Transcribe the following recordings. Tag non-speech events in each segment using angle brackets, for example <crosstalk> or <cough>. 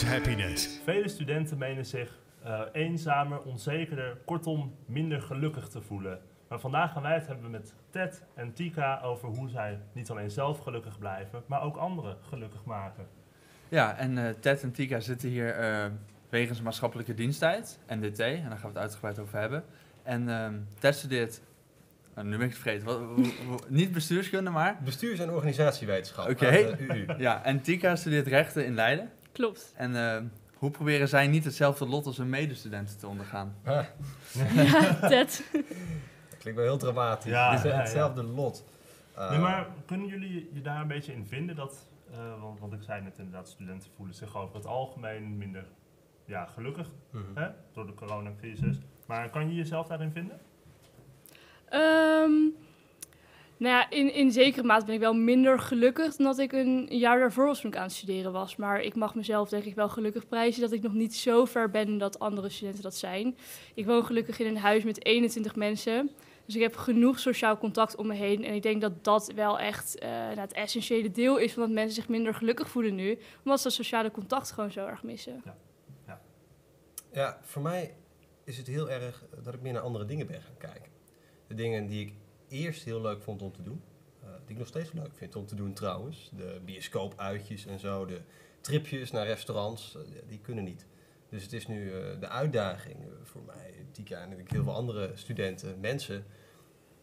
towards happiness. Vele studenten menen zich uh, eenzamer, onzekerder, kortom minder gelukkig te voelen. Maar vandaag gaan wij het hebben met Ted en Tika over hoe zij niet alleen zelf gelukkig blijven, maar ook anderen gelukkig maken. Ja, en uh, Ted en Tika zitten hier uh, wegens maatschappelijke diensttijd, NDT, en daar gaan we het uitgebreid over hebben. En uh, Ted studeert nou, nu ben ik het vergeten. Wat, niet bestuurskunde, maar? Bestuurs- en organisatiewetenschap. Oké. Okay. <laughs> ja, en Tika studeert rechten in Leiden. Klopt. En uh, hoe proberen zij niet hetzelfde lot als hun medestudenten te ondergaan? Ah. <laughs> ja, Ted. Dat klinkt wel heel dramatisch. Ja, het is hetzelfde lot. Uh, nee, maar kunnen jullie je daar een beetje in vinden? Dat, uh, want, want ik zei net inderdaad, studenten voelen zich over het algemeen minder ja, gelukkig -hmm. hè, door de coronacrisis. Maar kan je jezelf daarin vinden? Um, nou ja, in, in zekere mate ben ik wel minder gelukkig dan dat ik een jaar daarvoor was toen ik aan het studeren was. Maar ik mag mezelf denk ik wel gelukkig prijzen dat ik nog niet zo ver ben dat andere studenten dat zijn. Ik woon gelukkig in een huis met 21 mensen. Dus ik heb genoeg sociaal contact om me heen. En ik denk dat dat wel echt uh, nou, het essentiële deel is van dat mensen zich minder gelukkig voelen nu. Omdat ze dat sociale contact gewoon zo erg missen. Ja, ja. ja voor mij is het heel erg dat ik meer naar andere dingen ben gaan kijken de dingen die ik eerst heel leuk vond om te doen. Uh, die ik nog steeds leuk vind om te doen trouwens. De bioscoopuitjes en zo. De tripjes naar restaurants. Uh, die kunnen niet. Dus het is nu uh, de uitdaging voor mij, Tika en ik heel veel andere studenten, mensen.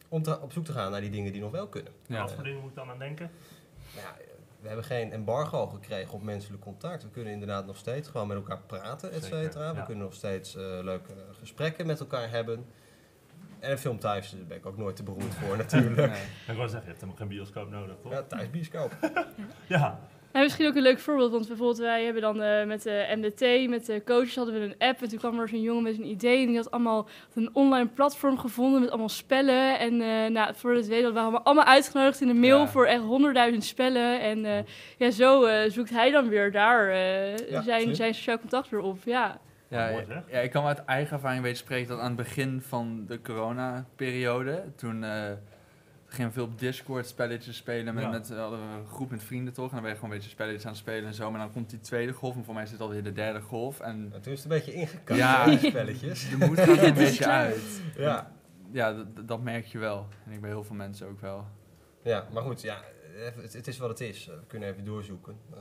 Om te, op zoek te gaan naar die dingen die nog wel kunnen. Ja. Wat voor dingen moet ik dan aan denken? Nou ja, we hebben geen embargo gekregen op menselijk contact. We kunnen inderdaad nog steeds gewoon met elkaar praten, et cetera. We kunnen nog steeds leuke gesprekken met elkaar hebben. En een film thuis, daar ben ik ook nooit te beroerd voor natuurlijk. Nee. Ik wou zeggen, je hebt helemaal geen bioscoop nodig, toch? Ja, thuis bioscoop. <laughs> ja. En misschien ook een leuk voorbeeld, want bijvoorbeeld wij hebben dan uh, met de MDT, met de coaches hadden we een app. En toen kwam er zo'n jongen met een idee en die had allemaal een online platform gevonden met allemaal spellen. En uh, nou, voor het weten waren we allemaal uitgenodigd in de mail ja. voor echt honderdduizend spellen. En uh, ja, zo zoekt hij dan weer daar ja, zijn, zijn sociaal contact weer op, ja. Ja, ja, ik kan uit eigen ervaring weten spreken dat aan het begin van de corona-periode, toen uh, gingen we veel op Discord spelletjes spelen met, ja. met hadden we een groep met vrienden toch, en dan ben je gewoon een beetje spelletjes aan het spelen en zo, maar dan komt die tweede golf, en voor mij zit alweer de derde golf. En, en toen is het een beetje ingekakt, ja, spelletjes. <laughs> De moed gaat er een <laughs> beetje uit. Ja, ja dat merk je wel, en ik bij heel veel mensen ook wel. Ja, maar goed, ja, het, het is wat het is. We kunnen even doorzoeken. Uh,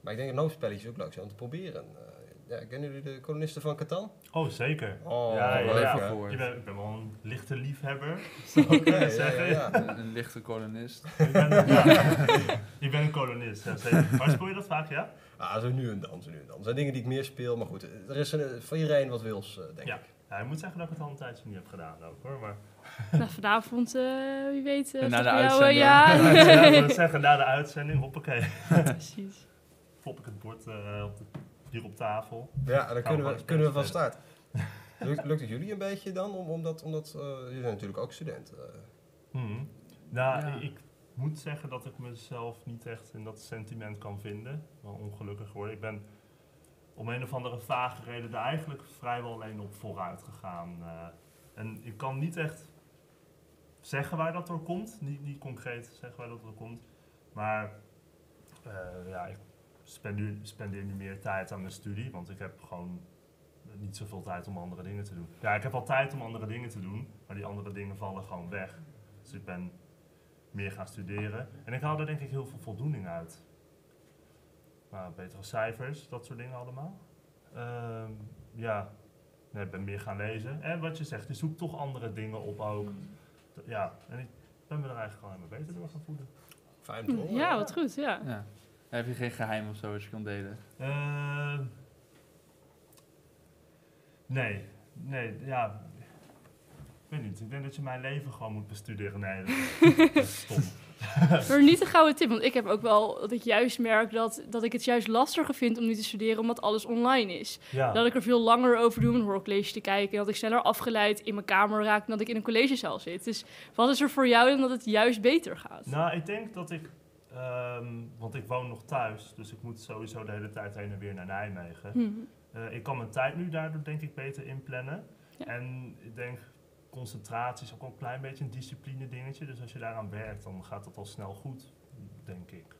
maar ik denk dat no-spelletjes ook leuk zijn om te proberen. Uh, ja, kennen jullie de kolonisten van Catan? Oh, zeker. Oh, ja, ja, ja. Voor. Je bent, ik ben wel een lichte liefhebber, <laughs> zou ik zeggen. Ja, een, een, lichte kolonist. <laughs> ik ben, je bent een kolonist, ja, zeker. Maar speel je dat vaak, ja? Ah, zo nu en dan, zo nu en dan. Er zijn dingen die ik meer speel, maar goed, er is een, voor iedereen wat wils, uh, denk ja. ik. Ja, ik moet zeggen dat ik het al een tijdje niet heb gedaan ook, hoor. Maar... <laughs> Nou, vanavond, uh, wie weet, uh, na de uitzending. ja. ja, ik zeggen, na de uitzending, hoppakee. Precies. Fop ik het bord uh, op de hier op tafel. Ja, dan kunnen we, kunnen we van start. Lukt, lukt het jullie een beetje dan? Om, omdat, omdat uh, jullie zijn natuurlijk ook studenten. Hmm. Nou, ja. ik moet zeggen dat ik mezelf niet echt in dat sentiment kan vinden. Wel ongelukkig worden. Ik ben om een of andere vage reden er eigenlijk vrijwel alleen op vooruit gegaan. Uh, en ik kan niet echt zeggen waar dat door komt. Niet, niet concreet zeggen waar dat door komt. Maar uh, ja, ik spendeer, spendeer nu meer tijd aan mijn studie, want ik heb gewoon niet zoveel tijd om andere dingen te doen. Ja, ik heb al tijd om andere dingen te doen, maar die andere dingen vallen gewoon weg. Dus ik ben meer gaan studeren. En ik haal er denk ik heel veel voldoening uit. Nou, betere cijfers, dat soort dingen allemaal. Uh, ja, nee, ik ben meer gaan lezen. En wat je zegt, je zoekt toch andere dingen op ook. Ja, en ik ben me er eigenlijk gewoon helemaal beter door gaan voelen. Fijn toch? Ja, wat goed, ja. ja. Heb je geen geheim of zo wat je kan delen? Uh, nee, nee, ja. Ik weet niet. Ik denk dat je mijn leven gewoon moet bestuderen. Nee, dat is <laughs> stom. Maar niet een gouden tip, want ik heb ook wel dat ik juist merk dat, dat ik het juist lastiger vind om nu te studeren omdat alles online is. Ja. Dat ik er veel langer over doe om een hoorcollege te kijken en dat ik sneller afgeleid in mijn kamer raak dan dat ik in een collegezaal zit. Dus wat is er voor jou dan dat het juist beter gaat? Nou, ik denk dat ik Um, want ik woon nog thuis, dus ik moet sowieso de hele tijd heen en weer naar Nijmegen. Hmm. Uh, ik kan mijn tijd nu daardoor denk ik beter inplannen. Ja. En ik denk concentratie is ook een klein beetje een discipline dingetje. Dus als je daaraan werkt, dan gaat dat al snel goed, denk ik.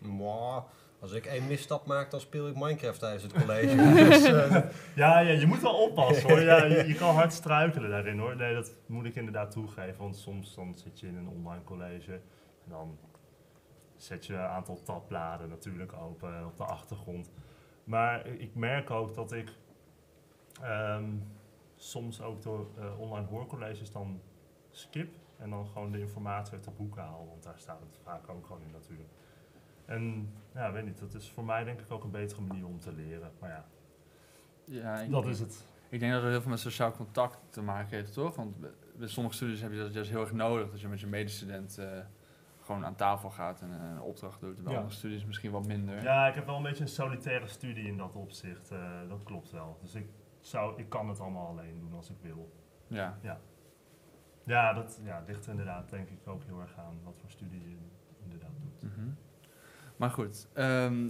Mwah, als ik één misstap maak, dan speel ik Minecraft tijdens het college. <laughs> dus, eh, Ja, ja, je moet wel oppassen hoor. <laughs> Ja, je, je kan hard struikelen daarin hoor. Nee, dat moet ik inderdaad toegeven. Want soms dan zit je in een online college en dan zet je een aantal tabbladen natuurlijk open op de achtergrond. Maar ik merk ook dat ik ehm, soms ook door eh, online hoorcolleges dan skip en dan gewoon de informatie uit de boeken haal. Want daar staat het vaak ook gewoon in natuurlijk. En ja, weet niet, dat is voor mij denk ik ook een betere manier om te leren. Maar ja, Ja, ik, dat is het. Ik denk dat het heel veel met sociaal contact te maken heeft, toch? Want bij- bij sommige studies heb je dat juist heel erg nodig. Dat je met je medestudent eh, gewoon aan tafel gaat en eh, een opdracht doet. Bij Ja. andere studies misschien wat minder. Ja, ik heb wel een beetje een solitaire studie in dat opzicht. eh, dat klopt wel. Dus ik, zou, ik kan het allemaal alleen doen als ik wil. Ja. Ja, dat ja, ligt er inderdaad denk ik ook heel erg aan wat voor studie je inderdaad doet. Mhm. Maar goed, ehm,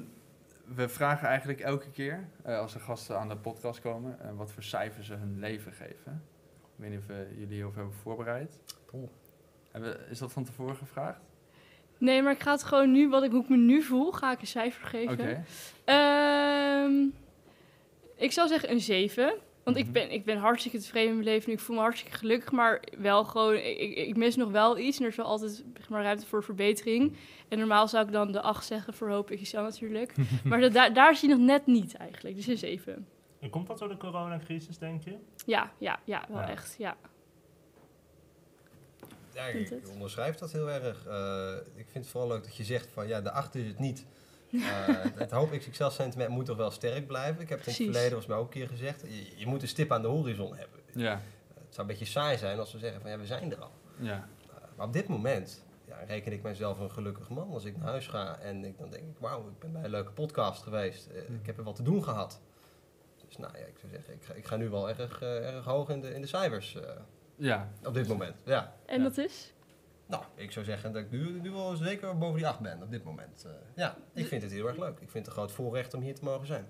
we vragen eigenlijk elke keer eh, als er gasten aan de podcast komen, wat voor cijfer ze hun leven geven. Ik weet niet of we jullie hierover hebben voorbereid. Hebben, is dat van tevoren gevraagd? Nee, maar ik ga het gewoon nu, wat ik, hoe ik me nu voel, ga ik een cijfer geven. Oké. Ehm, ik zou zeggen een 7. Want Mhm. ik, ben, ik ben hartstikke tevreden met mijn leven nu. Ik voel me hartstikke gelukkig. Maar wel gewoon, ik, ik, mis nog wel iets. En er is wel altijd zeg maar, ruimte voor verbetering. En normaal zou ik dan de 8 zeggen voor hoop ik zo natuurlijk. <laughs> maar dat- daar, daar zie je nog net niet eigenlijk. Dus een 7. En komt dat door de coronacrisis, denk je? Ja, ja, ja, wel Ja. echt. Ja. Ja, ik onderschrijf dat heel erg. Eh, ik vind het vooral leuk dat je zegt van ja, de achter is het niet. <laughs> Eh, het hoop XXL sentiment moet toch wel sterk blijven. Ik heb het in het verleden volgens mij ook een keer gezegd. Je, je moet een stip aan de horizon hebben. Ja, Het zou een beetje saai zijn als we zeggen van ja, we zijn er al. ja. Uh, maar op dit moment ja, reken ik mijzelf een gelukkig man. Als ik naar huis ga en ik, dan denk ik, wauw, ik ben bij een leuke podcast geweest. Eh, ik heb er wat te doen gehad. Dus nou ja, ik zou zeggen, ik ga, ik ga nu wel erg, eh, erg hoog in de, in de cijfers eh, Ja, op dit moment. Ja. En Ja. dat is? Nou, ik zou zeggen dat ik nu, nu wel zeker boven die 8 ben op dit moment. Eh, ja, ik vind het heel erg leuk. Ik vind het een groot voorrecht om hier te mogen zijn.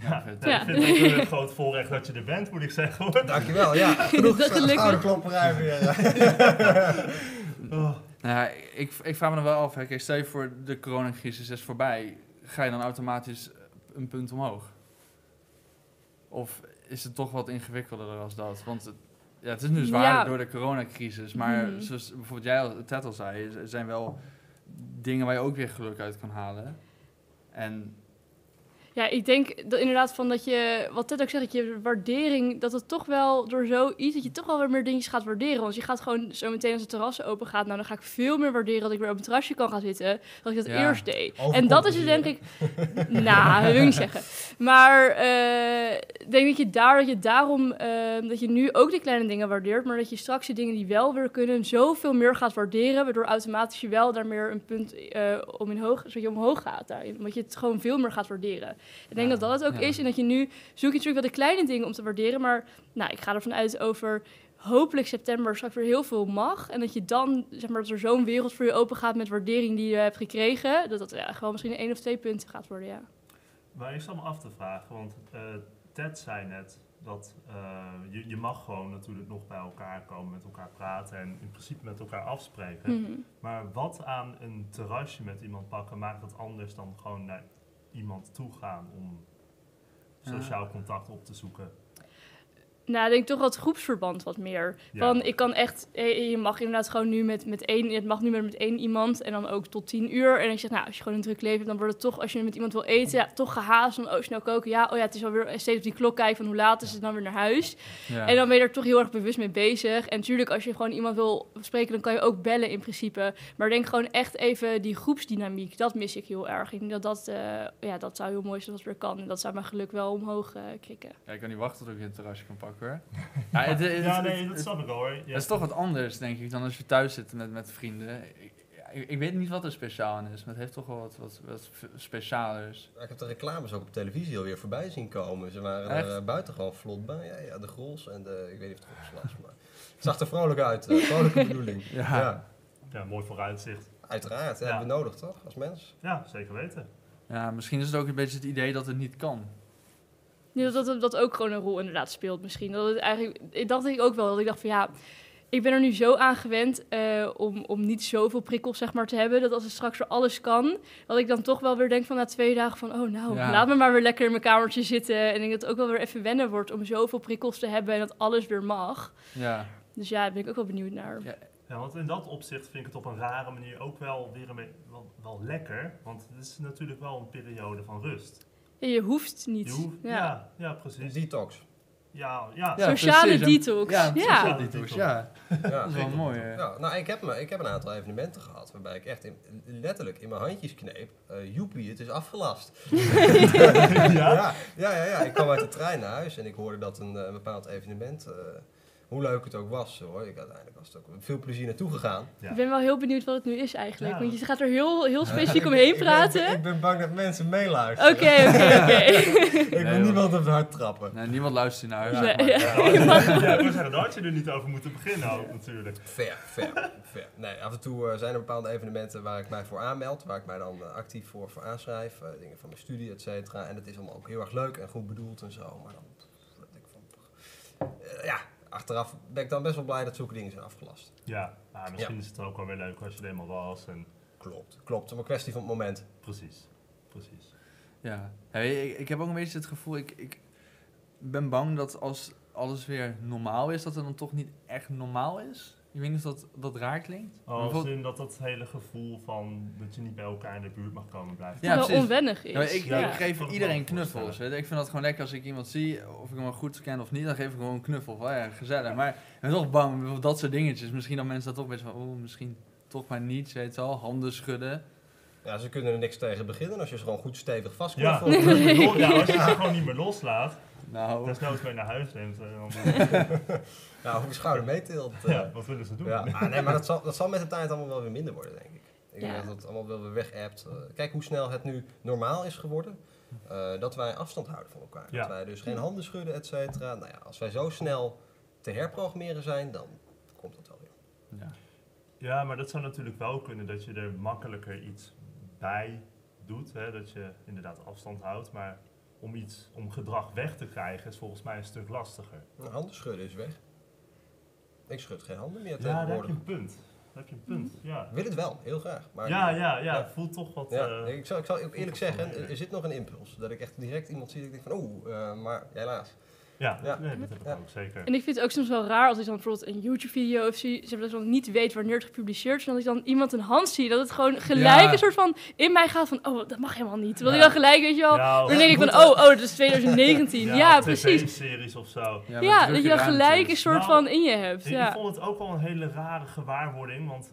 Ja, vet. ik vind het ook een groot voorrecht dat je er bent, moet ik zeggen hoor. Dankjewel, ja. <laughs> Genoeg Dat gelukkig. schouderklopperij weer. <laughs> Oh. Nou ja, ik, ik vraag me nog wel af, hè. Kijk, stel je voor de coronacrisis is voorbij, ga je dan automatisch een punt omhoog? Of is het toch wat ingewikkelder als dat? Want het, ja, het is nu zwaar Ja. door de coronacrisis, maar Mhm. zoals bijvoorbeeld jij Ted al zei, er zijn wel dingen waar je ook weer geluk uit kan halen. En Ja, ik denk dat inderdaad van dat je, wat Ted ook zegt, dat je waardering, dat het toch wel door zoiets, dat je toch wel weer meer dingetjes gaat waarderen. Want je gaat gewoon zo meteen als het terras open gaat, nou dan ga ik veel meer waarderen dat ik weer op het terrasje kan gaan zitten, dan ik dat Ja. eerst deed. En dat is het denk ik, <laughs> nou, dat wil ik niet zeggen. Maar eh, ik denk dat je daar, dat je daarom, eh, dat je nu ook de kleine dingen waardeert, maar dat je straks de dingen die wel weer kunnen, zoveel meer gaat waarderen, waardoor automatisch je wel daar meer een punt eh, om in hoog, zodat je omhoog gaat daarin. Omdat je het gewoon veel meer gaat waarderen. Ik denk Ja, dat dat het ook ja. is en dat je nu zoek je natuurlijk wel de kleine dingen om te waarderen, maar nou, ik ga ervan uit over hopelijk september straks weer heel veel mag. En dat je dan, zeg maar, dat er zo'n wereld voor je open gaat met waardering die je hebt gekregen. Dat dat ja, gewoon misschien één of twee punten gaat worden, ja. Maar ik zat me af te vragen, want eh, Ted zei net dat eh, je, je mag gewoon natuurlijk nog bij elkaar komen, met elkaar praten en in principe met elkaar afspreken. Mhm. Maar wat aan een terrasje met iemand pakken maakt dat anders dan gewoon naar iemand toe gaan om sociaal contact op te zoeken? Nou, ik denk toch dat groepsverband wat meer. Ja. Van, ik kan echt, eh, je mag inderdaad gewoon nu met, met één, het mag nu met, met één iemand en dan ook tot tien uur. En ik zeg, nou, als je gewoon een druk leven hebt, dan wordt het toch, als je met iemand wil eten, ja, toch gehaast. Van, oh, snel koken. Ja, oh ja, het is alweer steeds op die klok kijken van hoe laat is het dan weer naar huis. ja. En dan ben je er toch heel erg bewust mee bezig. En natuurlijk, als je gewoon iemand wil spreken, dan kan je ook bellen in principe. Maar denk gewoon echt even die groepsdynamiek, dat mis ik heel erg. Ik denk dat dat, eh, ja, dat zou heel mooi zijn als het weer kan. En dat zou mijn geluk wel omhoog eh, krikken. Ja, ik kan niet wachten tot ik een terrasje kan pakken hoor. <laughs> Ja, het, het- ja, het- nee, het- dat snap ik wel hoor. Ja. Het is toch wat anders, denk ik, dan als je thuis zit met, met vrienden. Ik, ik, ik weet niet wat er speciaal aan is, maar het heeft toch wel wat, wat, wat specialers. Ik heb de reclames ook op televisie alweer voorbij zien komen. Ze waren Echt? er uh, buitengewoon vlot bij. Ja, ja, de Grols en de, ik weet niet of het Grols was, maar het zag er vrolijk uit. Uh, vrolijke <laughs> bedoeling. Ja. Ja. ja, mooi vooruitzicht. Uiteraard, Ja. hebben we nodig toch, als mens? Ja, zeker weten. Ja, misschien is het ook een beetje het idee dat het niet kan. Dat, dat dat ook gewoon een rol inderdaad speelt misschien. Dat het eigenlijk, ik dacht ik ook wel, dat ik dacht van ja, ik ben er nu zo aan gewend eh, om, om niet zoveel prikkels zeg maar, te hebben. Dat als het straks weer alles kan, dat ik dan toch wel weer denk van na twee dagen van... oh nou, Ja. laat me maar weer lekker in mijn kamertje zitten. En ik denk dat het ook wel weer even wennen wordt om zoveel prikkels te hebben en dat alles weer mag. Ja. Dus ja, daar ben ik ook wel benieuwd naar. Ja. Ja, want in dat opzicht vind ik het op een rare manier ook wel weer een beetje wel, wel lekker. Want het is natuurlijk wel een periode van rust. Je hoeft niet. Je hoeft, ja. ja. ja, precies. detox. Ja, ja. Ja, Sociale precies. detox. Ja, sociale Ja. detox, ja. Ja. Dat is wel mooi. hè. Ja, nou, ik heb, me, ik heb een aantal evenementen gehad waarbij ik echt in, letterlijk in mijn handjes kneep. eh joepie, het is afgelast. <laughs> ja. Ja, ja, ja, ja. Ik kwam uit de trein naar huis en ik hoorde dat een, eh, bepaald evenement, eh, hoe leuk het ook was hoor, ik uiteindelijk was het ook met veel plezier naartoe gegaan. Ja. Ik ben wel heel benieuwd wat het nu is eigenlijk. Ja. Want je gaat er heel, heel specifiek <laughs> omheen Ik ben- praten. Ik ben bang dat mensen meeluisteren. Oké, oké, oké. <laughs> Ik wil <laughs> niemand op het hart trappen. Nee, niemand luistert naar huis. Nee, ja. Zeggen, daar had je er niet over moeten beginnen ook natuurlijk. Fair, fair, fair. Nee, af en toe eh, zijn er bepaalde evenementen waar ik mij voor aanmeld, waar ik mij dan eh, actief voor, voor aanschrijf, eh, dingen van mijn studie, et cetera. En dat is allemaal ook heel erg leuk en goed bedoeld en zo, maar dan dat ik van, ja, achteraf ben ik dan best wel blij dat zulke dingen zijn afgelast. Ja, maar misschien is het ook wel weer leuk als je er eenmaal was. En Klopt, klopt. Het is maar een kwestie van het moment. precies, precies. Ja, Ja, ik, ik heb ook een beetje het gevoel, ik, ik ben bang dat als alles weer normaal is, dat het dan toch niet echt normaal is. Ik weet niet of dat, dat raar klinkt. Oh, Bijvoorbeeld- in dat dat hele gevoel van dat je niet bij elkaar in de buurt mag komen blijft. Ja, Ja, wel precies. onwennig is. Ja, ik, Ja, ik ja. geef iedereen knuffels. Ik vind dat gewoon lekker als ik iemand zie, of ik hem wel goed ken of niet, dan geef ik gewoon een knuffel. Van, ja, gezellig. Maar ik ben toch bang voor dat soort dingetjes. Misschien dat mensen dat toch best van, oh, misschien toch maar niet, weet je wel. Handen schudden. Ja, ze kunnen er niks tegen beginnen als je ze gewoon goed stevig Ja, vastknuffelt. <laughs> ja, als je ze <laughs> gewoon niet meer loslaat, Nou, desnoods mee naar huis neemt. en Dan, <laughs> Ja, of je schouder meetilt. eh. ja, wat willen ze doen? Ja, <laughs> ah, nee, maar dat zal, dat zal met de tijd allemaal wel weer minder worden, denk ik. Ik Ja. denk dat het allemaal wel weer weg appt. kijk hoe snel het nu normaal is geworden. eh, dat wij afstand houden van elkaar. Ja. Dat wij dus geen handen schudden, et cetera. Nou ja, als wij zo snel te herprogrammeren zijn, dan komt dat wel weer. ja. Ja, maar dat zou natuurlijk wel kunnen dat je er makkelijker iets bij doet. Hè? Dat je inderdaad afstand houdt. Maar om iets, om gedrag weg te krijgen is volgens mij een stuk lastiger. Nou, handen schudden is weg. Ik schud geen handen meer Ja, daar heb je tegenwoordig. een punt. Daar heb je een punt, ja. Ik wil het wel, heel graag. Maar Ja, ja, ja, Ja. voelt toch wat... Ja, eh, ik, zal, ik zal eerlijk zeggen, er, zit nog een impuls. Dat ik echt direct iemand zie dat ik denk van, oeh, eh, maar helaas. Ja, Ja. Nee, dat heb ik Ja. ook zeker. En ik vind het ook soms wel raar als ik dan bijvoorbeeld een YouTube-video of zie, maar, dat dan niet weet wanneer het gepubliceerd is, en dat ik dan iemand een hand zie, dat het gewoon gelijk Ja. een soort van in mij gaat van, oh, dat mag helemaal niet. Ja. ik dan gelijk, weet je wel, Ja, dan denk ik van, oh, oh, dat is 2019. Ja, precies. tv-series of zo. Ja, dat je dan gelijk een soort Nou, van in je hebt. Ik, Ja. ik vond het ook wel een hele rare gewaarwording, want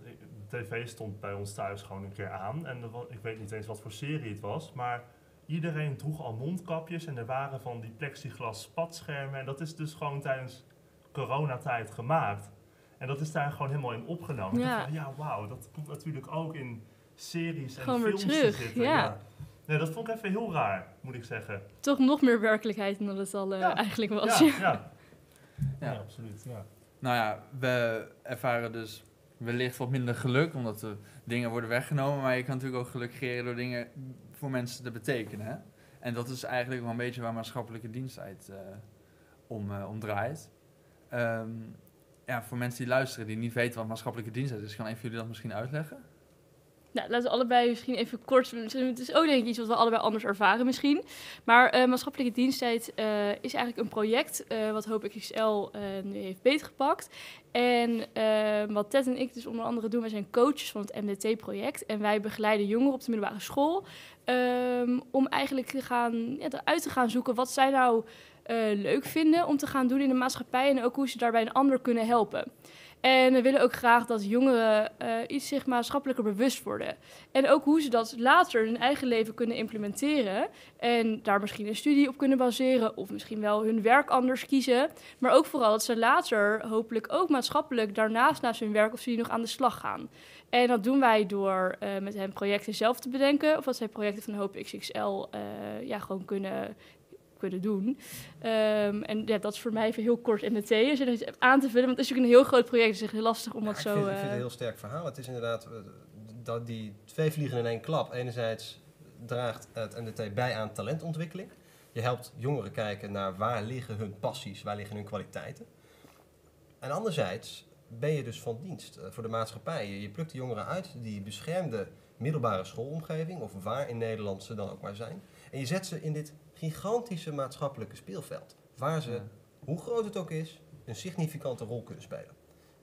de tv stond bij ons thuis gewoon een keer aan. En ik weet niet eens wat voor serie het was, maar iedereen droeg al mondkapjes en er waren van die plexiglas spatschermen. En dat is dus gewoon tijdens coronatijd gemaakt. En dat is daar gewoon helemaal in opgenomen. Ja. van, ja, wauw, dat komt natuurlijk ook in series en Gewoon weer films te terug, zitten. ja. Nee, dat vond ik even heel raar, moet ik zeggen. Toch nog meer werkelijkheid dan het al eh, Ja. eigenlijk was. Ja, Ja. ja. Ja. ja absoluut. Ja. Nou ja, we ervaren dus wellicht wat minder geluk, omdat er dingen worden weggenomen. Maar je kan natuurlijk ook geluk creëren door dingen voor mensen te betekenen. Hè? En dat is eigenlijk wel een beetje waar maatschappelijke diensttijd eh, om, eh, om draait. Ehm, ja, voor mensen die luisteren, die niet weten wat maatschappelijke diensttijd is, kan een van jullie dat misschien uitleggen? Nou, laten we allebei misschien even kort. Het is ook denk ik iets wat we allebei anders ervaren misschien. Maar eh, maatschappelijke diensttijd eh, is eigenlijk een project eh, wat Hoop nu heeft beetgepakt. En wat Ted en ik dus onder andere doen, wij zijn coaches van het MDT-project. En wij begeleiden jongeren op de middelbare school ehm, om eigenlijk te gaan, ja, eruit te gaan zoeken wat zij nou leuk vinden om te gaan doen in de maatschappij. En ook hoe ze daarbij een ander kunnen helpen. En we willen ook graag dat jongeren eh, iets zich maatschappelijker bewust worden. En ook hoe ze dat later in hun eigen leven kunnen implementeren. En daar misschien een studie op kunnen baseren. Of misschien wel hun werk anders kiezen. Maar ook vooral dat ze later hopelijk ook maatschappelijk daarnaast naast hun werk of studie nog aan de slag gaan. En dat doen wij door eh, met hen projecten zelf te bedenken. Of dat zij projecten van Hoop XXL eh, ja, gewoon kunnen, kunnen doen. Ehm, en ja, dat is voor mij even heel kort MDT. Als je er iets aan te vullen. Want het is natuurlijk een heel groot project. Dus het is heel lastig om Ja, dat ik, zo... vind, ik vind het eh, een heel sterk verhaal. Het is inderdaad eh, dat die twee vliegen in één klap. Enerzijds draagt het MDT bij aan talentontwikkeling. Je helpt jongeren kijken naar waar liggen hun passies, waar liggen hun kwaliteiten. En anderzijds ben je dus van dienst eh, voor de maatschappij. Je, je plukt de jongeren uit die beschermde middelbare schoolomgeving, of waar in Nederland ze dan ook maar zijn. En je zet ze in dit gigantische maatschappelijke speelveld, waar ze, hoe groot het ook is, een significante rol kunnen spelen.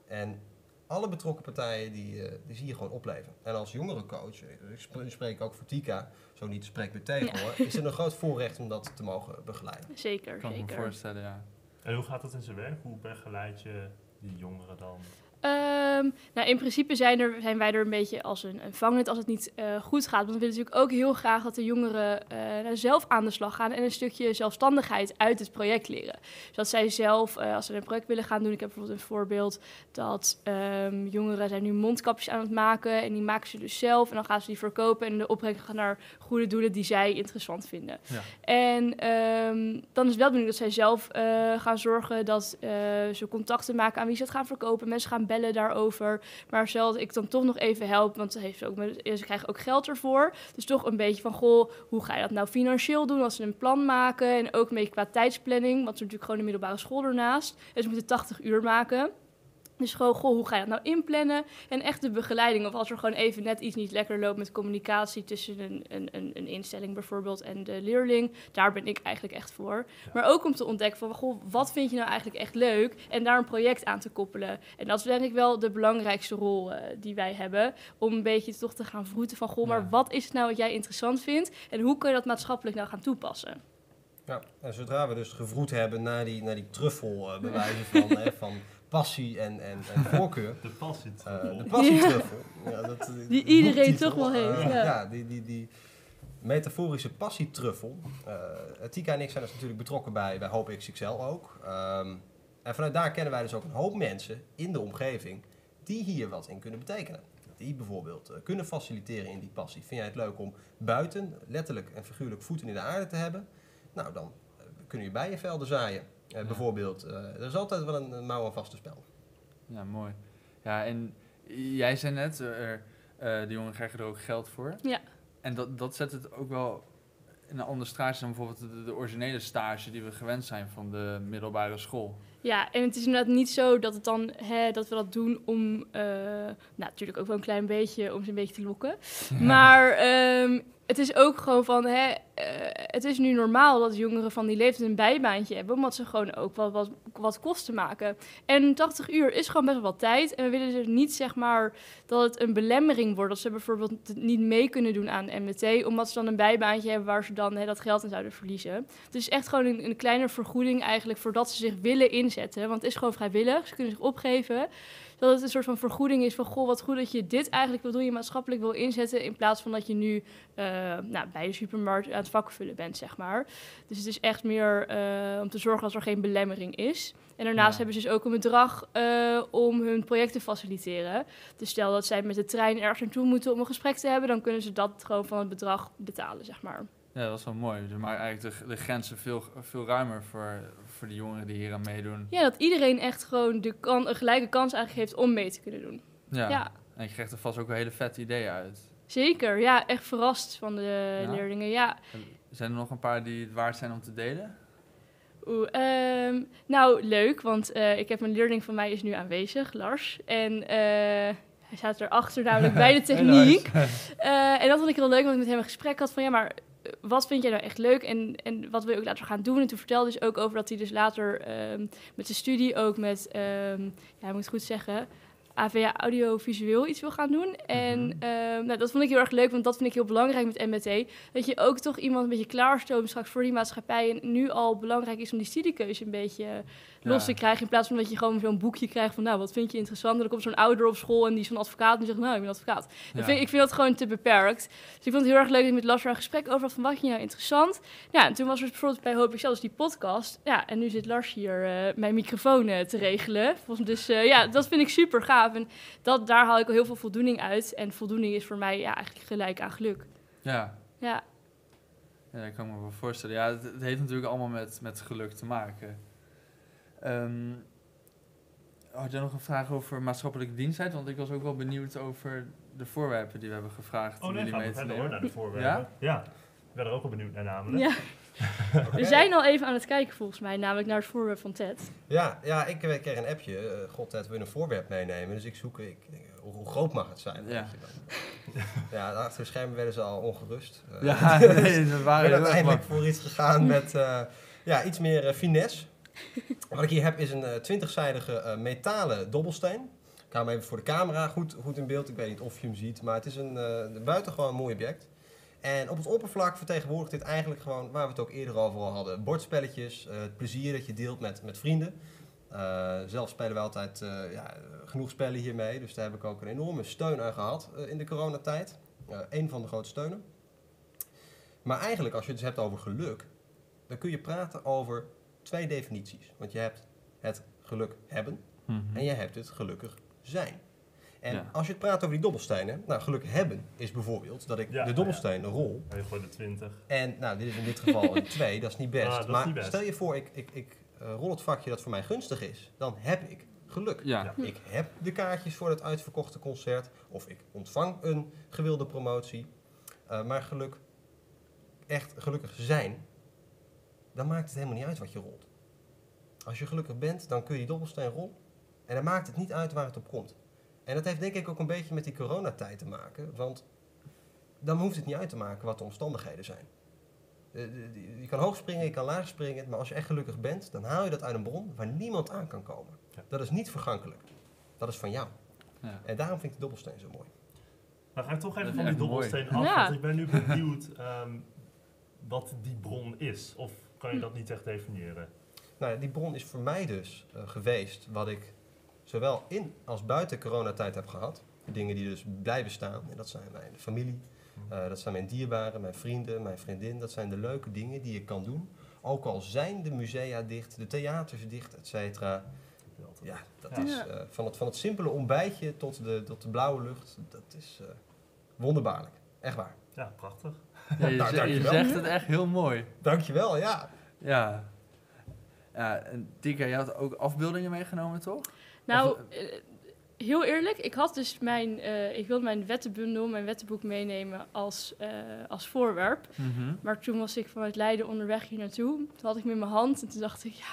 En alle betrokken partijen, die, eh, die zie je gewoon opleven. En als jongerencoach, eh, ik sp- spreek ook voor Tika, zo niet spreek me tegen hoor, is het een groot voorrecht om dat te mogen begeleiden. <laughs> Zeker, kan ik me zeker. voorstellen, ja. En hoe gaat dat in zijn werk? Hoe begeleid je die jongeren dan? Ehm, nou, in principe zijn, er, zijn wij er een beetje als een, een vangnet als het niet eh, goed gaat. Want we willen natuurlijk ook heel graag dat de jongeren eh, nou, zelf aan de slag gaan en een stukje zelfstandigheid uit het project leren. Dus dat zij zelf, eh, als ze een project willen gaan doen, ik heb bijvoorbeeld een voorbeeld dat ehm, jongeren zijn nu mondkapjes aan het maken en die maken ze dus zelf en dan gaan ze die verkopen en de opbrengst gaat naar goede doelen die zij interessant vinden. Ja. En ehm, dan is het wel bedoeling dat zij zelf gaan zorgen dat ze contacten maken aan wie ze het gaan verkopen. Mensen gaan daarover. Maar dat ik dan toch nog even help, want ze, heeft ook met, ze krijgen ook geld ervoor. Dus toch een beetje van, goh, hoe ga je dat nou financieel doen als ze een plan maken? En ook een beetje qua tijdsplanning, want ze natuurlijk gewoon de middelbare school ernaast. En ze moeten 80 uur maken. Dus gewoon, goh, hoe ga je dat nou inplannen? En echt de begeleiding. Of als er gewoon even net iets niet lekker loopt met communicatie tussen een, een, een, een instelling bijvoorbeeld en de leerling. Daar ben ik eigenlijk echt voor. Maar ook om te ontdekken van, goh, wat vind je nou eigenlijk echt leuk? En daar een project aan te koppelen. En dat is denk ik wel de belangrijkste rol eh, die wij hebben. Om een beetje toch te gaan vroeten van, goh, maar Ja. wat is het nou wat jij interessant vindt? En hoe kun je dat maatschappelijk nou gaan toepassen? Ja, en zodra we dus gevroed hebben naar die, naar die truffel eh, bewijzen van, <laughs> hè, van passie en, en, en <laughs> voorkeur. De passie. eh, de passietruffel. Ja. dat, Die de iedereen toch wel heeft, eh, ja. ja, die, die, die metaforische passietruffel. eh Tika en ik zijn dus natuurlijk betrokken bij, bij Hoop XXL ook. Ehm, en vanuit daar kennen wij dus ook een hoop mensen in de omgeving die hier wat in kunnen betekenen. Die bijvoorbeeld kunnen faciliteren in die passie. Vind jij het leuk om buiten, letterlijk en figuurlijk, voeten in de aarde te hebben? Nou, dan eh, kunnen je bijenvelden zaaien. Eh, Ja. Bijvoorbeeld, eh, er is altijd wel een, een mouw aan vaste spel. Ja, mooi. Ja, en jij zei net, er, eh de jongen krijgen er ook geld voor. Ja. En dat, dat zet het ook wel in een ander straatje dan bijvoorbeeld de, de originele stage die we gewend zijn van de middelbare school. Ja, en het is inderdaad niet zo dat, het dan, hè, dat we dat doen om, eh, nou natuurlijk ook wel een klein beetje, om ze een beetje te lokken. <laughs> Maar ehm, het is ook gewoon van, hè, eh, het is nu normaal dat jongeren van die leeftijd een bijbaantje hebben, omdat ze gewoon ook wat, wat, kosten maken. En 80 uur is gewoon best wel tijd. En we willen dus niet, zeg maar, dat het een belemmering wordt. Dat ze bijvoorbeeld niet mee kunnen doen aan MBT, omdat ze dan een bijbaantje hebben waar ze dan hè, dat geld in zouden verliezen. Het is echt gewoon een, een kleine vergoeding eigenlijk voordat ze zich willen inzetten. Want het is gewoon vrijwillig, ze kunnen zich opgeven. Dat het een soort van vergoeding is van, goh, wat goed dat je dit eigenlijk wil doen, je maatschappelijk wil inzetten, in plaats van dat je nu eh, nou, bij de supermarkt aan het vakvullen bent, zeg maar. Dus het is echt meer eh, om te zorgen dat er geen belemmering is. En daarnaast Ja. hebben ze dus ook een bedrag eh, om hun project te faciliteren. Dus stel dat zij met de trein ergens naartoe moeten om een gesprek te hebben, dan kunnen ze dat gewoon van het bedrag betalen, zeg maar. Ja, dat is wel mooi. Dus maakt eigenlijk de, de grenzen veel, veel ruimer voor, voor de jongeren die hier aan meedoen. Ja, dat iedereen echt gewoon de kan, een gelijke kans eigenlijk heeft om mee te kunnen doen. Ja. Ja, En je krijgt er vast ook wel hele vette ideeën uit. zeker. Ja, echt verrast van de Ja? leerlingen. Ja. Zijn er nog een paar die het waard zijn om te delen? Oeh, ehm, nou, leuk, want eh, ik heb een leerling van mij is nu aanwezig, Lars. En eh, hij staat erachter namelijk <laughs> bij de techniek. <laughs> Eh, en dat vond ik heel leuk, want ik met hem een gesprek had van ja, maar wat vind jij nou echt leuk en, en wat wil je ook later gaan doen? En toen vertelde hij dus ook over dat hij dus later ehm, met zijn studie ook met, ehm, ja, ik moet het goed zeggen, AVA audiovisueel iets wil gaan doen. En Mhm. ehm, nou, dat vond ik heel erg leuk, want dat vind ik heel belangrijk met MBT. Dat je ook toch iemand een beetje klaarstoomt straks voor die maatschappij. En nu al belangrijk is om die studiekeuze een beetje los Ja. te krijgen. In plaats van dat je gewoon zo'n boekje krijgt van, nou, wat vind je interessant? En dan komt zo'n ouder op school en die is van advocaat en die zegt, nou, ik ben advocaat. Ja. Dat vind, ik vind dat gewoon te beperkt. Dus ik vond het heel erg leuk dat ik met Lars daar een gesprek over had van, wat vind je nou interessant? Ja, en toen was er bijvoorbeeld bij Hoop Excel dus die podcast. Ja, en nu zit Lars hier eh, mijn microfoon eh, te regelen. Volgens- Dus eh, ja, dat vind ik super gaaf. En dat, daar haal ik al heel veel voldoening uit. En voldoening is voor mij ja, eigenlijk gelijk aan geluk. Ja. Ja, Ja, dat kan ik me wel voorstellen. Ja, het, het heeft natuurlijk allemaal met, met geluk te maken. Ehm, had jij nog een vraag over maatschappelijke dienstheid? Want ik was ook wel benieuwd over de voorwerpen die we hebben gevraagd Oh om nee, jullie gaan we mee te verder hoor, nemen. naar de voorwerpen. Ja? Ik ben er ook wel benieuwd naar namelijk. ja. <laughs> We zijn al even aan het kijken volgens mij, namelijk naar het voorwerp van Ted. Ja, ja ik eh, kreeg een appje. eh, God, Ted, wil je een voorwerp meenemen? Dus ik zoek, ik, denk, hoe, hoe groot mag het zijn? Ja. <laughs> ja, achter de schermen werden ze al ongerust. Eh, Ja, <laughs> nee, dat ik waren ben heel uiteindelijk voor iets gegaan met eh, ja, iets meer eh, finesse. Wat ik hier heb is een eh, twintigzijdige eh, metalen dobbelsteen. Ik hou hem even voor de camera goed, goed in beeld. Ik weet niet of je hem ziet, maar het is een eh, buitengewoon mooi object. En op het oppervlak vertegenwoordigt dit eigenlijk gewoon, waar we het ook eerder over hadden, bordspelletjes, eh, het plezier dat je deelt met, met vrienden. Eh, zelf spelen we altijd eh, ja, genoeg spellen hiermee, dus daar heb ik ook een enorme steun aan gehad eh, in de coronatijd. Een van de grote steunen. Maar eigenlijk, als je het dus hebt over geluk, dan kun je praten over twee definities. Want je hebt het geluk hebben Mhm. en je hebt het gelukkig zijn. En Ja. als je het praat over die dobbelstenen, nou geluk hebben is bijvoorbeeld dat ik Ja, de dobbelsteen rol En je gooit de 20. en nou, dit is in dit geval een <laughs> 2, dat is niet best. Ah, maar niet best. stel je voor, ik, ik, ik eh, rol het vakje dat voor mij gunstig is, dan heb ik geluk. Ja. Ja. Ik heb de kaartjes voor het uitverkochte concert, of ik ontvang een gewilde promotie. Eh, maar geluk, echt gelukkig zijn, dan maakt het helemaal niet uit wat je rolt. Als je gelukkig bent, dan kun je die dobbelsteen rollen. En dan maakt het niet uit waar het op komt. En dat heeft denk ik ook een beetje met die coronatijd te maken. Want dan hoeft het niet uit te maken wat de omstandigheden zijn. Eh, Je kan hoog springen, je kan laag springen. Maar als je echt gelukkig bent, dan haal je dat uit een bron waar niemand aan kan komen. Ja. Dat is niet vergankelijk. Dat is van jou. Ja. En daarom vind ik de dobbelsteen zo mooi. Dan ga ik toch even van die mooi. dobbelsteen af, Ja. want ik ben nu benieuwd ehm, wat die bron is. Of kan je dat niet echt definiëren? Nou, ja, die bron is voor mij dus eh, geweest wat ik zowel in als buiten coronatijd heb gehad. De dingen die dus blijven staan. En dat zijn mijn familie, eh, dat zijn mijn dierbaren, mijn vrienden, mijn vriendin. Dat zijn de leuke dingen die je kan doen. Ook al zijn de musea dicht, de theaters dicht, et cetera. Ja, dat Ja. is eh, van, het, van het simpele ontbijtje tot de, tot de blauwe lucht. Dat is eh, wonderbaarlijk. Echt waar. Ja, prachtig. Ja, je, <laughs> Nou, je zegt het echt heel mooi. Dankjewel, ja. Ja. Ja, en Tika, je had ook afbeeldingen meegenomen, toch? Nou, Of- eh, heel eerlijk, ik had dus mijn, eh, ik wilde mijn wettenbundel, mijn wettenboek meenemen als, eh, als voorwerp. Mhm. Maar toen was ik vanuit Leiden onderweg hier naartoe. Toen had ik hem in mijn hand en toen dacht ik, ja,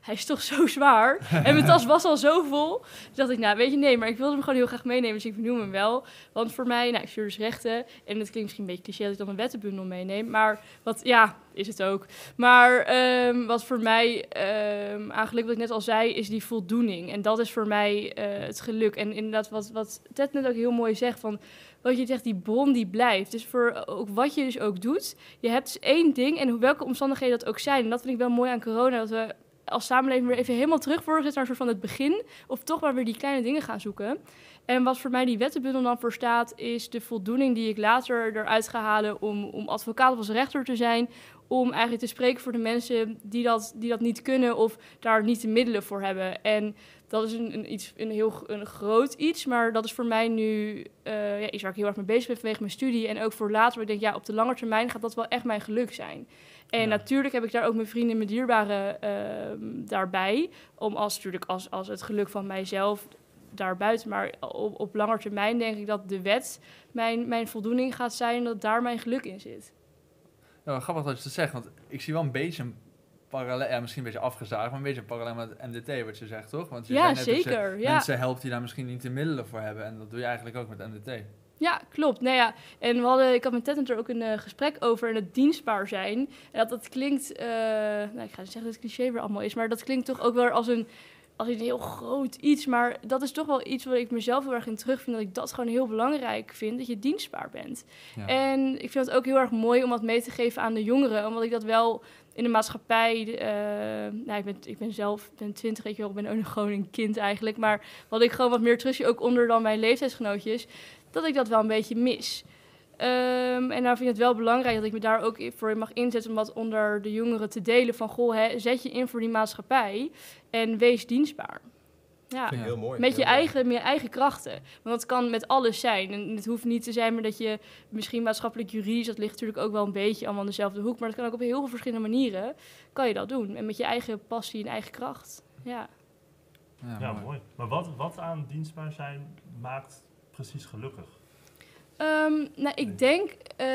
hij is toch zo zwaar. <laughs> en mijn tas was al zo vol. Toen dacht ik, nou weet je, nee, maar ik wilde hem gewoon heel graag meenemen. Dus ik benoem hem wel. Want voor mij, nou, ik stuur dus rechten. En het klinkt misschien een beetje cliché dat ik dan een wettenbundel meeneem. Maar wat, ja, is het ook. Maar ehm, wat voor mij, ehm eigenlijk wat ik net al zei, is die voldoening. En dat is voor mij eh, het geluk. En inderdaad, wat, wat Ted net ook heel mooi zegt, van wat je zegt, die bron die blijft. Dus voor ook wat je dus ook doet, je hebt dus één ding en welke omstandigheden dat ook zijn. En dat vind ik wel mooi aan corona, dat we als samenleving weer even helemaal terug worden gezet naar een soort van het begin. Of toch maar weer die kleine dingen gaan zoeken. En wat voor mij die wettenbundel dan voor staat, is de voldoening die ik later eruit ga halen om, om advocaat of als rechter te zijn. Om eigenlijk te spreken voor de mensen die dat, die dat niet kunnen of daar niet de middelen voor hebben. En dat is een, een, iets, een heel een groot iets, maar dat is voor mij nu eh, ja, iets waar ik heel erg mee bezig ben vanwege mijn studie. En ook voor later, ik denk, ja, op de lange termijn gaat dat wel echt mijn geluk zijn. En Ja. natuurlijk heb ik daar ook mijn vrienden en mijn dierbaren ehm, daarbij. Om als, natuurlijk als, als het geluk van mijzelf daarbuiten. Maar op, op lange termijn denk ik dat de wet mijn, mijn voldoening gaat zijn. Dat daar mijn geluk in zit. Grappig dat je dat zegt, want ik zie wel een beetje een parallel, ja, misschien een beetje afgezaagd, maar een beetje een parallel met MDT, wat je zegt, toch? Want je Ja, net dat je zeker. Ja. Mensen helpt die daar misschien niet de middelen voor hebben, en dat doe je eigenlijk ook met MDT. Ja, klopt. Nou ja, en we hadden, ik had met Ted er ook een eh, gesprek over en het dienstbaar zijn. En dat, dat klinkt, eh, nou ik ga niet zeggen dat het cliché weer allemaal is, maar dat klinkt toch ook wel als een, als een heel groot iets. Maar dat is toch wel iets waar ik mezelf heel erg in terugvind, dat ik dat gewoon heel belangrijk vind, dat je dienstbaar bent. Ja. En ik vind het ook heel erg mooi om dat mee te geven aan de jongeren, omdat ik dat wel in de maatschappij, eh, nou ik ben, ik ben zelf, ben twintig, ik ben ook nog gewoon een kind eigenlijk, maar wat ik gewoon wat meer terug zie, ook onder dan mijn leeftijdsgenootjes, dat ik dat wel een beetje mis. Ehm, en nou vind ik het wel belangrijk dat ik me daar ook voor mag inzetten om dat onder de jongeren te delen van, goh, hè, zet je in voor die maatschappij en wees dienstbaar. Ja. Vind ik Ja. heel mooi. Met je, mooi. eigen, met je eigen krachten. Want dat kan met alles zijn. En het hoeft niet te zijn maar dat je misschien maatschappelijk juridisch, dat ligt natuurlijk ook wel een beetje allemaal in dezelfde hoek. Maar dat kan ook op heel veel verschillende manieren, kan je dat doen. En met je eigen passie en eigen kracht. Ja. Ja, Ja, mooi. mooi. Maar wat, wat aan dienstbaar zijn maakt precies gelukkig? Ehm, nou, ik denk eh,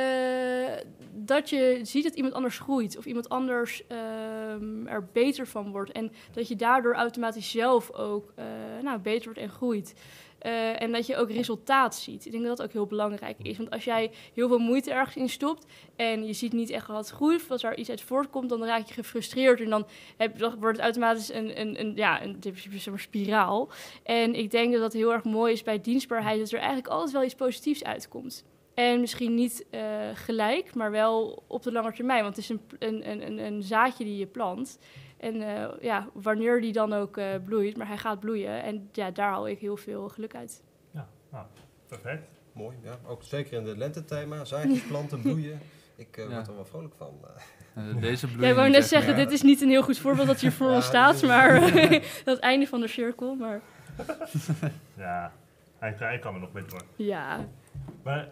dat je ziet dat iemand anders groeit of iemand anders ehm, er beter van wordt. En dat je daardoor automatisch zelf ook eh, nou, beter wordt en groeit. Eh, en dat je ook resultaat ziet. Ik denk dat dat ook heel belangrijk is. Want als jij heel veel moeite ergens in stopt en je ziet niet echt wat groeit, of als er iets uit voortkomt, dan raak je gefrustreerd en dan, heb, wordt het automatisch een, een, een, ja, een, een spiraal. En ik denk dat dat heel erg mooi is bij dienstbaarheid, dat er eigenlijk altijd wel iets positiefs uitkomt. En misschien niet uh, gelijk, maar wel op de lange termijn. Want het is een, een, een, een zaadje die je plant. En uh, ja, wanneer die dan ook uh, bloeit, maar hij gaat bloeien. En ja, daar haal ik heel veel geluk uit. Ja, nou, perfect. Mooi, ja. Ook zeker in het lentethema, zaadjes planten, <laughs> bloeien. Ik uh, ja. word er wel vrolijk van. Deze bloeien. Ja, ik wou net zeggen, dit is niet een heel goed voorbeeld dat hier voor ja, ons staat, maar <laughs> <laughs> dat einde van de cirkel. Maar... ja, hij, hij kan er nog mee door. Ja. Maar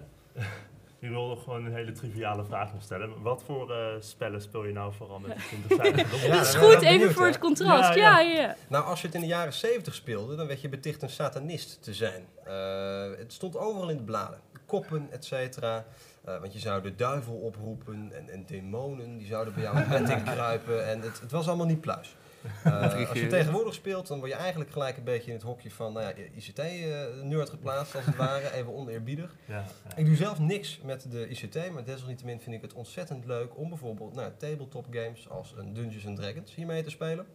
ik wilde gewoon een hele triviale vraag nog stellen. Wat voor uh, spellen speel je nou vooral met <laughs> de 20 ja, Dat is goed, even voor het contrast. Ja, ja, ja, Nou, als je het in de jaren 70 speelde, dan werd je beticht een satanist te zijn. Uh, het stond overal in de bladen. Koppen, et cetera. Uh, want je zou de duivel oproepen en, en demonen, die zouden bij jou <laughs> in kruipen. En het, het was allemaal niet pluis. Uh, als je tegenwoordig speelt, dan word je eigenlijk gelijk een beetje in het hokje van nou ja, ICT-nerd uh, geplaatst, als het <laughs> ware. Even oneerbiedig. Ja, ja. Ik doe zelf niks met de ICT, maar desalniettemin vind ik het ontzettend leuk om bijvoorbeeld nou, tabletop games als een Dungeons and Dragons hiermee te spelen.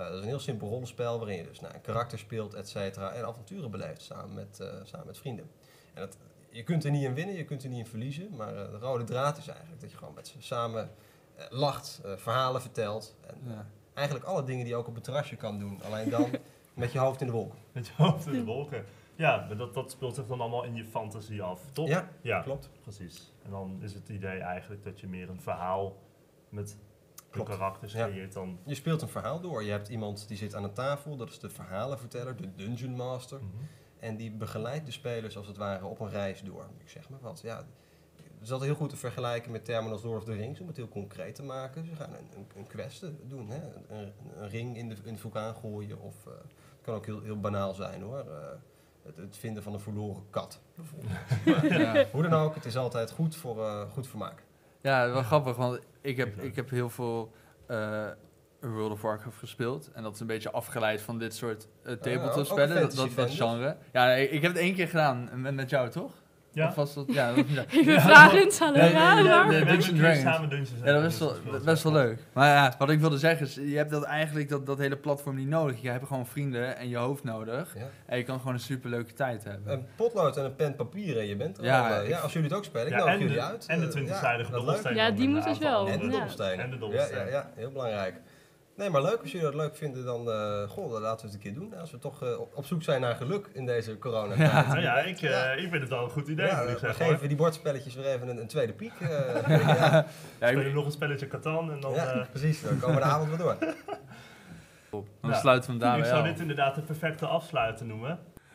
Uh, dat is een heel simpel rollenspel waarin je dus nou, een karakter speelt, et cetera, en avonturen beleeft samen met, samen met vrienden. En het, je kunt er niet in winnen, je kunt er niet in verliezen, maar de rode draad is eigenlijk dat je gewoon met ze samen lacht, verhalen vertelt. En, ja eigenlijk alle dingen die je ook op het terrasje kan doen. Alleen dan <laughs> met je hoofd in de wolken. Met je hoofd in de wolken. Ja, maar dat, dat speelt zich dan allemaal in je fantasie af, toch? Ja, ja, klopt. Precies. En dan is het idee eigenlijk dat je meer een verhaal met de karakters creëert dan... Je speelt een verhaal door. Je hebt iemand die zit aan een tafel, dat is de verhalenverteller, de Dungeon Master. Mhm. En die begeleidt de spelers als het ware op een reis door. Ik zeg maar wat. Ja, is altijd heel goed te vergelijken met termen als Lord of the Rings, om het heel concreet te maken. Ze gaan een, een, een quest doen, hè? Een, een, ring in de, in de vulkaan gooien. Of uh, het kan ook heel, heel banaal zijn hoor. Uh, het, het, vinden van een verloren kat, bijvoorbeeld. <laughs> maar, ja. Hoe dan ook, het is altijd goed voor, uh, goed vermaak. Ja, wel grappig, want ik heb, ik heb heel veel World of Warcraft gespeeld. En dat is een beetje afgeleid van dit soort tabletop spellen, dat, dat, dat genre. Ja, ik heb het één keer gedaan met, met jou, toch? Ja. Of was dat, ja, dat, <laughs> ja. Even ja, vragend, hallo. Ja, ja, ja, Dungeons Dragons. Ja, dat is wel, best wel leuk. Maar ja, wat ik wilde zeggen is, je hebt dat eigenlijk dat, dat hele platform niet nodig. Je hebt gewoon vrienden en je hoofd nodig. Ja. En je kan gewoon een superleuke tijd hebben. Een potlood en een pen papier en je bent er ja, ja, als jullie het ook spelen, ik nodig jullie uit. En de 20-zijdige dobbelsteen. Ja, die moet dus wel. En de dobbelsteen. En de dobbelsteen. Ja, ja, heel belangrijk. Nee, maar leuk. Als jullie dat leuk vinden, dan, uh, goh, dan laten we het een keer doen. Als we toch uh, op zoek zijn naar geluk in deze corona Ja, nou ja, ik, uh, ja. ik vind het al een goed idee. Ja, we zeggen, geven hoor. die bordspelletjes weer even een, een tweede piek. <laughs> ja. ja, Spelen nog een spelletje Catan en dan... Ja, precies. Dan komen we de <laughs> avond weer door. Dan sluiten we hem daar Ik zou dit inderdaad de perfecte afsluiten noemen.